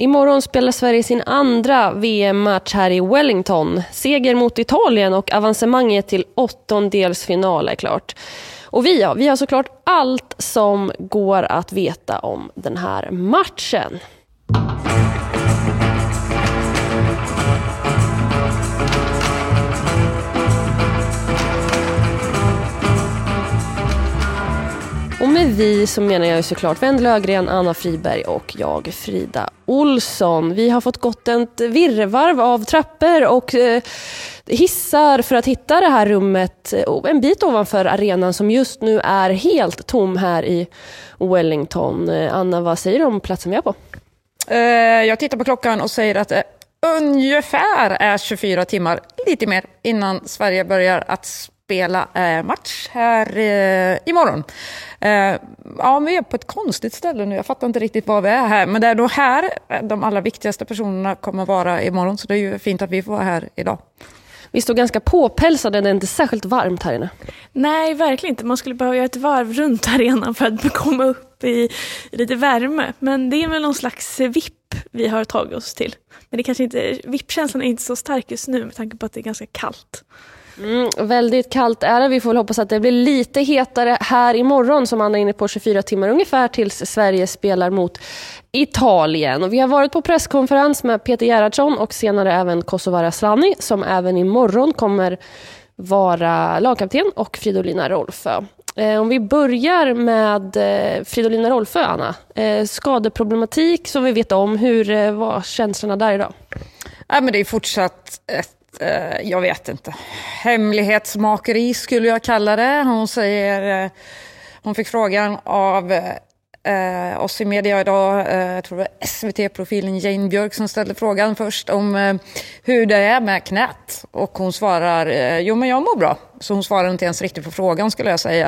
Imorgon spelar Sverige sin andra VM-match här i Wellington. Seger mot Italien och avancemanget till åttondelsfinal är klart. Och vi, ja, vi har såklart allt som går att veta om den här matchen. Och med vi så menar jag ju såklart Wendel Ögren, Anna Friberg och jag Frida Olsson. Vi har fått gått ett virrvarv av trappor och eh, hissar för att hitta det här rummet eh, en bit ovanför arenan som just nu är helt tom här i Wellington. Eh, Anna, vad säger du om platsen vi är på? Jag tittar på klockan och säger att det ungefär är 24 timmar, lite mer, innan Sverige börjar att spela eh, match här eh, imorgon. Eh, ja, vi är på ett konstigt ställe nu. Jag fattar inte riktigt var vi är här. Men det är nog här de allra viktigaste personerna kommer vara imorgon. Så det är ju fint att vi får vara här idag. Vi står ganska påpälsade, det är inte särskilt varmt här inne. Nej, verkligen inte. Man skulle behöva göra ett varv runt arenan för att komma upp i lite värme. Men det är väl någon slags vipp vi har tagit oss till. Men det kanske inte, vippkänslan är inte så stark just nu med tanke på att det är ganska kallt. Mm, väldigt kallt är det. Vi får väl hoppas att det blir lite hetare här imorgon som Anna är inne på 24 timmar ungefär tills Sverige spelar mot Italien. Och vi har varit på presskonferens med Peter Gerhardsson och senare även Kosovare Asllani som även imorgon kommer vara lagkapten och Fridolina Rolfö. Eh, om vi börjar med eh, Fridolina Rolfö, Anna. Eh, skadeproblematik som vi vet om. Hur var känslorna där idag? Ja, men det är fortsatt ett eh, jag vet inte, hemlighetsmakeri skulle jag kalla det. Hon säger, eh, hon fick frågan av eh, oss i media idag, eh, jag tror det var SVT-profilen Jane Björk som ställde frågan först om eh, hur det är med knät. Och hon svarar, eh, jo men jag mår bra. Så hon svarar inte ens riktigt på frågan skulle jag säga.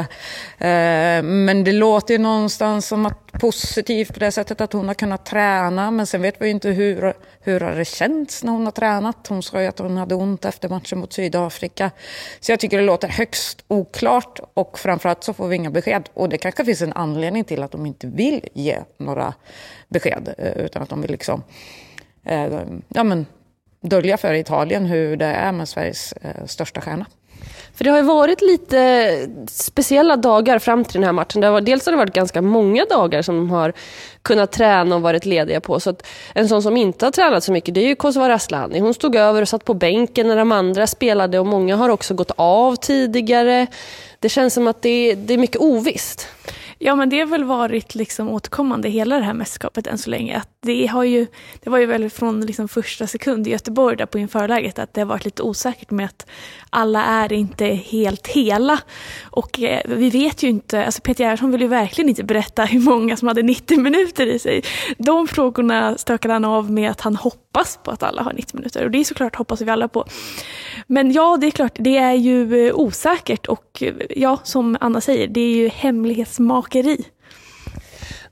Eh, men det låter ju någonstans som att positivt på det sättet att hon har kunnat träna. Men sen vet vi ju inte hur, hur har det känts när hon har tränat. Hon sa ju att hon hade ont efter matchen mot Sydafrika. Så jag tycker det låter högst oklart och framförallt så får vi inga besked. Och det kanske finns en anledning till att de inte vill ge några besked. Eh, utan att de vill liksom eh, ja, men, dölja för Italien hur det är med Sveriges största stjärna. För det har ju varit lite speciella dagar fram till den här matchen. Det har, dels har det varit ganska många dagar som de har kunnat träna och varit lediga på. Så att en sån som inte har tränat så mycket det är ju Kosovare Asllani. Hon stod över och satt på bänken när de andra spelade och många har också gått av tidigare. Det känns som att det, det är mycket ovisst. Ja, men det har väl varit liksom återkommande hela det här mästerskapet än så länge. Att det, har ju, det var ju väl från liksom första sekund i Göteborg där på införläget att det har varit lite osäkert med att alla är inte helt hela. Och eh, vi vet ju inte, alltså Peter Gerhardsson vill ju verkligen inte berätta hur många som hade 90 minuter i sig. De frågorna stökade han av med att han hoppas på att alla har 90 minuter och det är såklart hoppas vi alla på. Men ja, det är klart, det är ju eh, osäkert och eh, ja, som Anna säger, det är ju hemlighetsmakeri.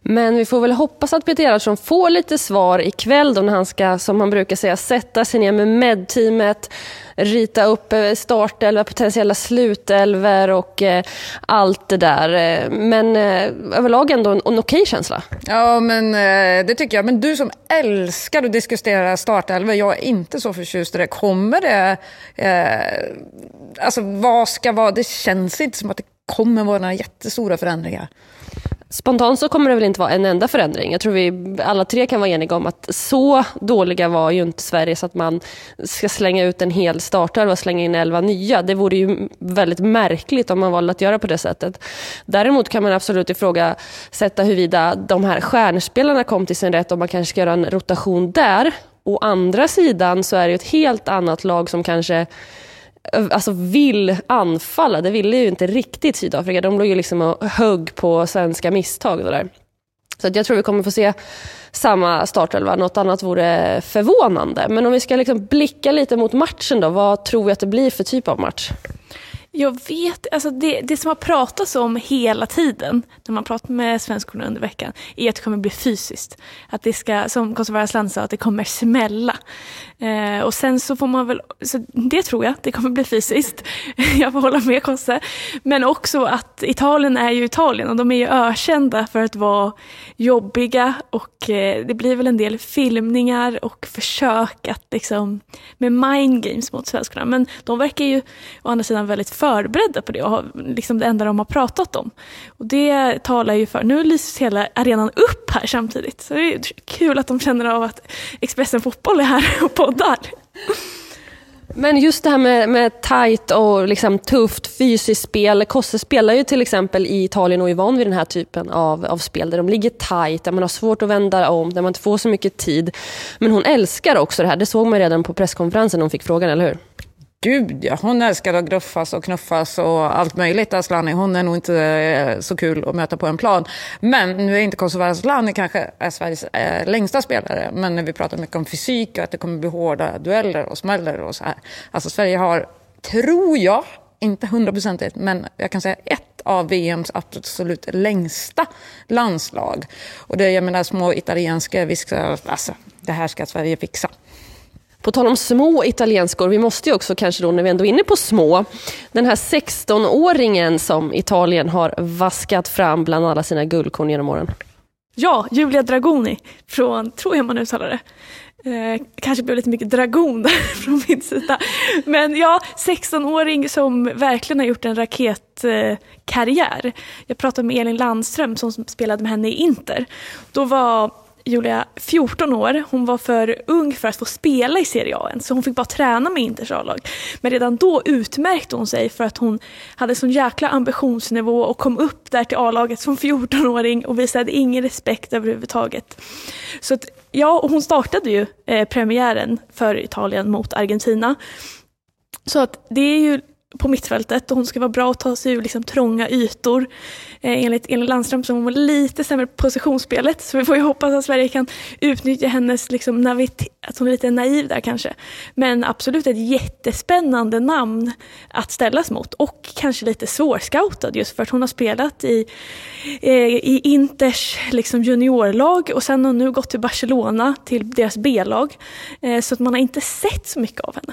Men vi får väl hoppas att Peter Gerhardsson får lite svar ikväll då när han ska, som han brukar säga, sätta sig ner med medteamet, rita upp eh, startelva, potentiella slutelver och eh, allt det där. Men eh, överlag ändå en, en okej känsla. Ja, men eh, det tycker jag. Men du som älskar att diskutera startelver, jag är inte så förtjust i det. Kommer det... Eh, alltså, vad ska vara... Det känns inte som att det kommer vara några jättestora förändringar. Spontant så kommer det väl inte vara en enda förändring. Jag tror vi alla tre kan vara eniga om att så dåliga var ju inte Sverige så att man ska slänga ut en hel startelva och slänga in elva nya. Det vore ju väldigt märkligt om man valde att göra på det sättet. Däremot kan man absolut ifrågasätta huruvida de här stjärnspelarna kom till sin rätt, om man kanske ska göra en rotation där. Å andra sidan så är det ett helt annat lag som kanske Eh, alltså vill anfalla. Det ville ju inte riktigt Sydafrika. De låg ju liksom och högg på svenska misstag. Och där. Så jag tror vi kommer få se samma startelva. Något annat vore förvånande. Men om vi ska liksom blicka lite mot matchen då. Vad tror vi att det blir för typ av match? Jag vet, alltså det, det som har pratats om hela tiden när man pratar med svenskorna under veckan är att det kommer bli fysiskt. Att det ska, som Kosovaras land sa, att det kommer smälla. Eh, och sen så får man väl, så det tror jag, det kommer bli fysiskt. jag får hålla med Kosse. Men också att Italien är ju Italien och de är ju ökända för att vara jobbiga och eh, det blir väl en del filmningar och försök att liksom med mind games mot svenskorna. Men de verkar ju å andra sidan väldigt förberedda på det och har liksom det enda de har pratat om. Och det talar ju för, nu lyses hela arenan upp här samtidigt. Så det är kul att de känner av att Expressen Fotboll är här och poddar. Men just det här med, med tajt och liksom tufft fysiskt spel. Kosse spelar ju till exempel i Italien och är van vid den här typen av, av spel där de ligger tajt, där man har svårt att vända om, där man inte får så mycket tid. Men hon älskar också det här, det såg man redan på presskonferensen när hon fick frågan, eller hur? Gud ja, hon älskar att gruffas och knuffas och allt möjligt. Asllani, hon är nog inte eh, så kul att möta på en plan. Men nu är inte Kosova Asllani kanske är Sveriges eh, längsta spelare. Men när vi pratar mycket om fysik och att det kommer bli hårda dueller och smäller och så här. Alltså Sverige har, tror jag, inte hundraprocentigt, men jag kan säga ett av VMs absolut längsta landslag. Och det, jag menar små italienska, viskar, alltså, det här ska Sverige fixa. På tal om små italienskor, vi måste ju också kanske då när vi ändå är inne på små, den här 16-åringen som Italien har vaskat fram bland alla sina guldkorn genom åren. Ja, Julia Dragoni från, tror jag man uttalar det. Eh, kanske blev lite mycket dragon där från min sida. Men ja, 16-åring som verkligen har gjort en raketkarriär. Eh, jag pratade med Elin Landström som spelade med henne i Inter. Då var Julia 14 år. Hon var för ung för att få spela i Serie A än, så hon fick bara träna med Inters A-lag. Men redan då utmärkte hon sig för att hon hade sån jäkla ambitionsnivå och kom upp där till A-laget som 14-åring och visade ingen respekt överhuvudtaget. Så att, ja, och hon startade ju eh, premiären för Italien mot Argentina. Så att det är ju på mittfältet och hon ska vara bra och ta sig ur liksom trånga ytor. Eh, enligt Elin Landström som hon lite sämre på positionsspelet så vi får ju hoppas att Sverige kan utnyttja hennes liksom, att hon är lite naiv där kanske. Men absolut ett jättespännande namn att ställas mot och kanske lite svårscoutad just för att hon har spelat i, eh, i Inters liksom juniorlag och sen har hon nu gått till Barcelona till deras B-lag. Eh, så att man har inte sett så mycket av henne.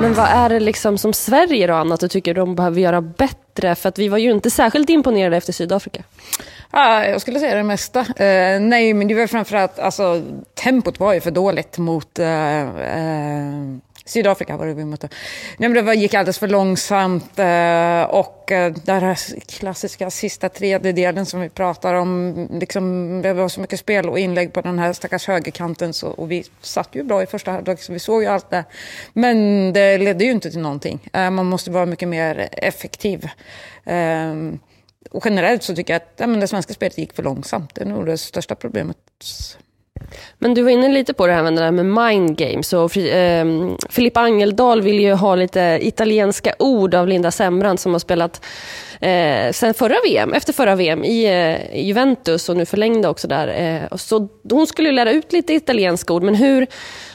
Men vad är det liksom som Sverige då, Anna, att du tycker de behöver göra bättre? För att vi var ju inte särskilt imponerade efter Sydafrika. Ja, jag skulle säga det mesta. Eh, nej, men det var framförallt, alltså tempot var ju för dåligt mot eh, eh, Sydafrika var det vi mötte. Nej, men det gick alldeles för långsamt eh, och eh, den här klassiska sista tredjedelen som vi pratar om, liksom, det var så mycket spel och inlägg på den här stackars högerkanten så, och vi satt ju bra i första halvlek så vi såg ju allt det. Men det ledde ju inte till någonting. Eh, man måste vara mycket mer effektiv. Eh, och generellt så tycker jag att ja, men det svenska spelet gick för långsamt. Det är nog det största problemet men du var inne lite på det här med, det med mind games. Och, eh, Filippa Angeldal vill ju ha lite italienska ord av Linda Sembrant som har spelat eh, sen förra VM, efter förra VM i eh, Juventus och nu förlängde också där. Eh, så hon skulle ju lära ut lite italienska ord, men hur,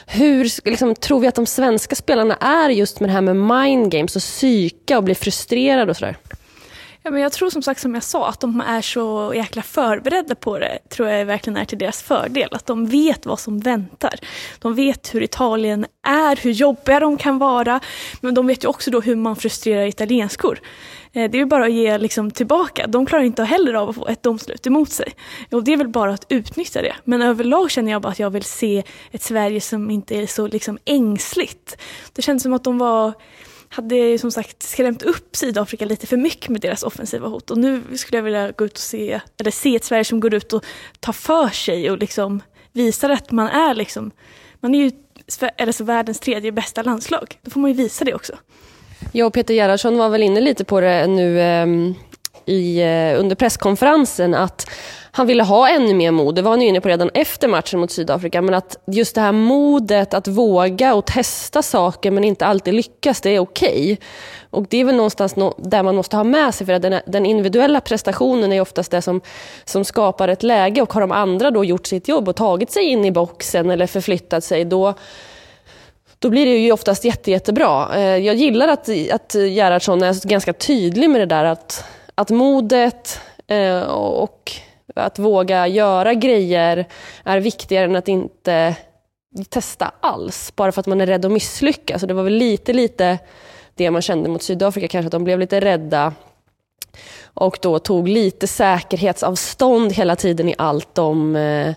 hur liksom, tror vi att de svenska spelarna är just med det här med mind games och psyka och bli frustrerade och sådär? Ja, men jag tror som sagt som jag sa att de är så jäkla förberedda på det tror jag verkligen är till deras fördel. Att de vet vad som väntar. De vet hur Italien är, hur jobbiga de kan vara. Men de vet ju också då hur man frustrerar italienskor. Eh, det är ju bara att ge liksom tillbaka. De klarar inte heller av att få ett domslut emot sig. Och det är väl bara att utnyttja det. Men överlag känner jag bara att jag vill se ett Sverige som inte är så liksom ängsligt. Det känns som att de var hade som sagt skrämt upp Sydafrika lite för mycket med deras offensiva hot. Och nu skulle jag vilja gå ut och se, eller se ett Sverige som går ut och tar för sig och liksom visar att man är liksom, man är ju alltså världens tredje bästa landslag. Då får man ju visa det också. Jag och Peter Gerhardsson var väl inne lite på det nu ehm, i, eh, under presskonferensen att han ville ha ännu mer mod. Det var han ju inne på redan efter matchen mot Sydafrika. Men att just det här modet att våga och testa saker men inte alltid lyckas, det är okej. Okay. Och det är väl någonstans no där man måste ha med sig för att den, den, individuella prestationen är oftast det som, som skapar ett läge och har de andra då gjort sitt jobb och tagit sig in i boxen eller förflyttat sig, då då blir det ju oftast jätte, jättebra. Eh, jag gillar att, att Gerhardsson är ganska tydlig med det där att, att modet eh, och att våga göra grejer är viktigare än att inte testa alls, bara för att man är rädd att misslyckas. Det var väl lite, lite det man kände mot Sydafrika, kanske att de blev lite rädda och då tog lite säkerhetsavstånd hela tiden i allt de, eh,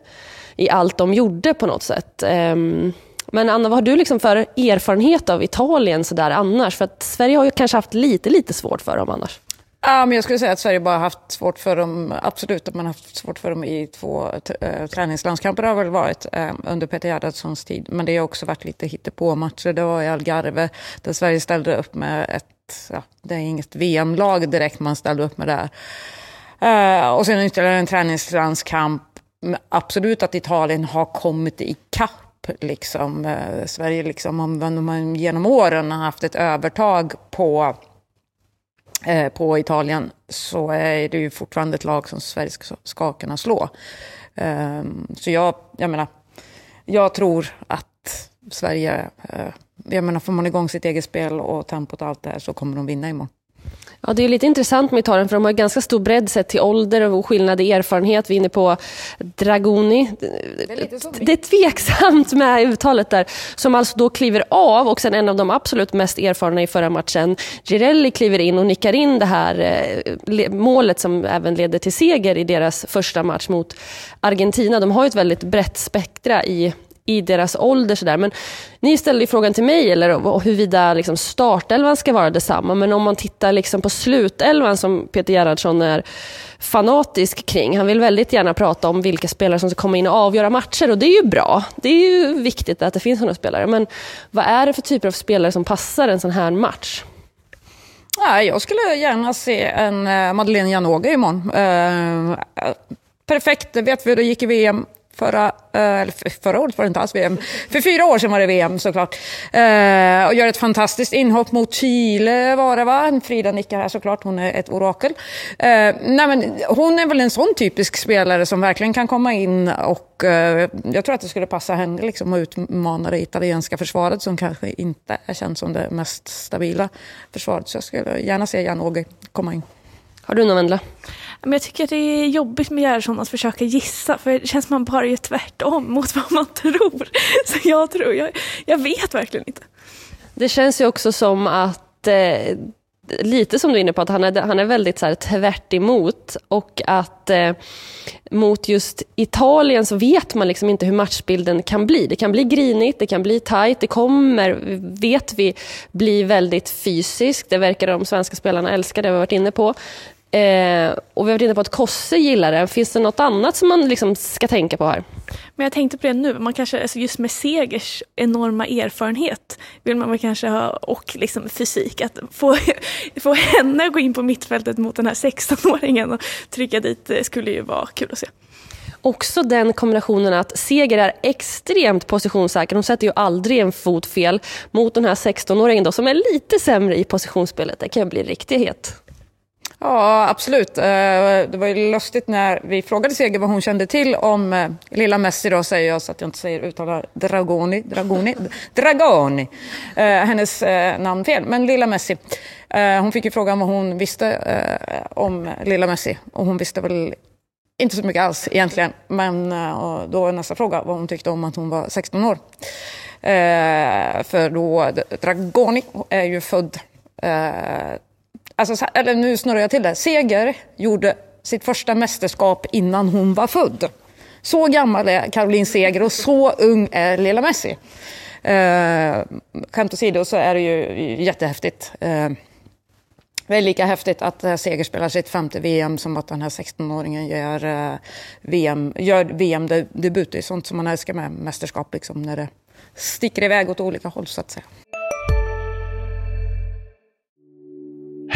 i allt de gjorde på något sätt. Ehm, men Anna, vad har du liksom för erfarenhet av Italien så där annars? För att Sverige har ju kanske haft lite, lite svårt för dem annars. Ja, men jag skulle säga att Sverige bara haft svårt för dem, absolut, att man haft svårt för dem i två äh, träningslandskamper har väl varit äh, under Peter Gerhardssons tid. Men det har också varit lite hittepå-matcher. Det var i Algarve där Sverige ställde upp med ett, ja, det är inget VM-lag direkt man ställde upp med där. Äh, och sen ytterligare en träningslandskamp. Absolut att Italien har kommit ikapp liksom. Sverige liksom, om man genom åren har haft ett övertag på Eh, på Italien så är det ju fortfarande ett lag som Sverige ska kunna slå. Ehm, så jag, jag menar, jag tror att Sverige, eh, jag menar får man igång sitt eget spel och tempot och allt det här så kommer de vinna imorgon. Ja, det är lite intressant med Italien för de har ganska stor bredd sett till ålder och skillnad i erfarenhet. Vi är inne på Dragoni. Det är, det är tveksamt med uttalet där. Som alltså då kliver av och sen en av de absolut mest erfarna i förra matchen, Girelli kliver in och nickar in det här eh, målet som även leder till seger i deras första match mot Argentina. De har ett väldigt brett spektra i i deras ålder. Så där. Men ni ställde ju frågan till mig eller huruvida liksom startelvan ska vara detsamma. Men om man tittar liksom på slutelvan som Peter Gerhardsson är fanatisk kring. Han vill väldigt gärna prata om vilka spelare som ska komma in och avgöra matcher och det är ju bra. Det är ju viktigt att det finns sådana spelare. Men vad är det för typer av spelare som passar en sån här match? jag skulle gärna se en eh, Madeleine Janogy imorgon. Uh, perfekt, det vet vi hur det gick i VM Förra, eh, eller förra året var det inte alls VM. För fyra år sedan var det VM såklart. Eh, och gör ett fantastiskt inhopp mot Chile var det va? Frida nickar här såklart, hon är ett orakel. Eh, nej, men hon är väl en sån typisk spelare som verkligen kan komma in och eh, jag tror att det skulle passa henne liksom, att utmana det italienska försvaret som kanske inte är känt som det mest stabila försvaret. Så jag skulle gärna se Jan Åge komma in. Har du någon Vendela? Men jag tycker att det är jobbigt med Gerhardsson att försöka gissa för det känns som att man bara gör tvärtom mot vad man tror. Så jag tror, jag, jag vet verkligen inte. Det känns ju också som att eh, lite som du är inne på, att han är, han är väldigt så här, tvärt emot och att eh, mot just Italien så vet man liksom inte hur matchbilden kan bli. Det kan bli grinigt, det kan bli tajt, det kommer, vet vi, bli väldigt fysiskt. Det verkar de svenska spelarna älska, det har vi varit inne på. Eh, och vi har varit inne på att Kosse gillar det. Finns det något annat som man liksom ska tänka på här? Men jag tänkte på det nu, man kanske, alltså just med Segers enorma erfarenhet vill man kanske ha, och liksom fysik, att få, få henne gå in på mittfältet mot den här 16-åringen och trycka dit det skulle ju vara kul att se. Också den kombinationen att Seger är extremt positionssäker. Hon sätter ju aldrig en fot fel mot den här 16-åringen då, som är lite sämre i positionsspelet. Det kan bli riktigt het. Ja, absolut. Eh, det var ju lustigt när vi frågade Seger vad hon kände till om eh, lilla Messi då, säger jag så att jag inte säger uttalar Dragoni, Dragoni, Dragoni, eh, hennes namn fel, men lilla Messi. Hon fick ju frågan vad hon visste om lilla Messi och hon visste väl inte så mycket alls egentligen. Men då var nästa fråga vad hon tyckte om att hon var 16 år. För då, Dragoni är ju född alltså, eller nu snurrar jag till det, Seger gjorde sitt första mästerskap innan hon var född. Så gammal är Caroline Seger och så ung är lilla Messi. Eh, skämt åsido så är det ju jättehäftigt. Eh, det är lika häftigt att eh, Seger spelar sitt femte VM som att den här 16-åringen gör, eh, VM, gör VM-debut. Det är sånt som man älskar med mästerskap, liksom, när det sticker iväg åt olika håll så att säga.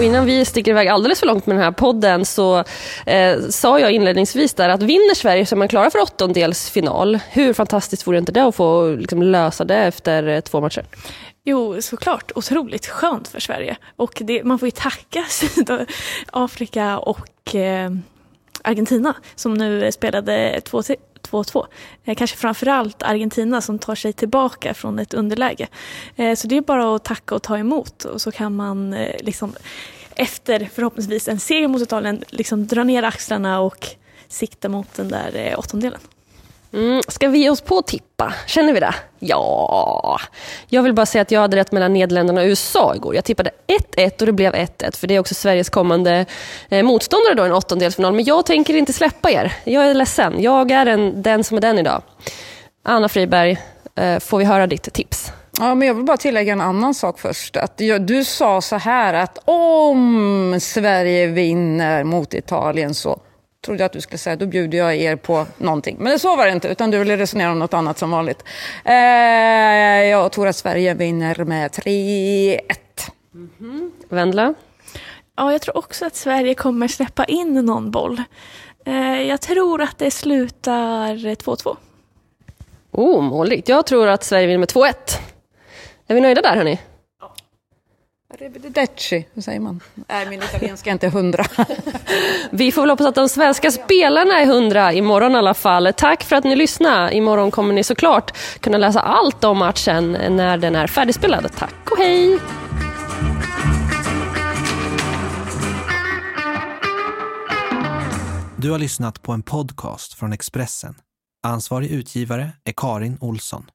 Och innan vi sticker iväg alldeles för långt med den här podden så eh, sa jag inledningsvis där att vinner Sverige så är man klara för åttondelsfinal. Hur fantastiskt vore inte det att få liksom, lösa det efter eh, två matcher? Jo, såklart. Otroligt skönt för Sverige. Och det, man får ju tacka Sydafrika och eh, Argentina som nu spelade två 2-2. Eh, kanske framförallt Argentina som tar sig tillbaka från ett underläge. Eh, så det är bara att tacka och ta emot och så kan man eh, liksom efter förhoppningsvis en seger mot Italien liksom dra ner axlarna och sikta mot den där eh, åttondelen. Mm, ska vi ge oss på att tippa? Känner vi det? Ja. Jag vill bara säga att jag hade rätt mellan Nederländerna och USA igår. Jag tippade 1-1 och det blev 1-1 för det är också Sveriges kommande eh, motståndare då i en åttondelsfinal. Men jag tänker inte släppa er. Jag är ledsen. Jag är en, den som är den idag. Anna Friberg, eh, får vi höra ditt tips? Ja, men jag vill bara tillägga en annan sak först. Att du sa så här att om Sverige vinner mot Italien så trodde jag att du skulle säga, då bjuder jag er på någonting. Men så var det inte, utan du ville resonera om något annat som vanligt. Eh, jag tror att Sverige vinner med 3-1. Mm -hmm. Vendla? Ja, jag tror också att Sverige kommer släppa in någon boll. Eh, jag tror att det slutar 2-2. Oh, måligt. Jag tror att Sverige vinner med 2-1. Är vi nöjda där, hörni? Arrivederci, hur säger man? Nej, min italienska är inte hundra. Vi får väl hoppas att de svenska spelarna är hundra imorgon i alla fall. Tack för att ni lyssnade. Imorgon kommer ni såklart kunna läsa allt om matchen när den är färdigspelad. Tack och hej! Du har lyssnat på en podcast från Expressen. Ansvarig utgivare är Karin Olsson.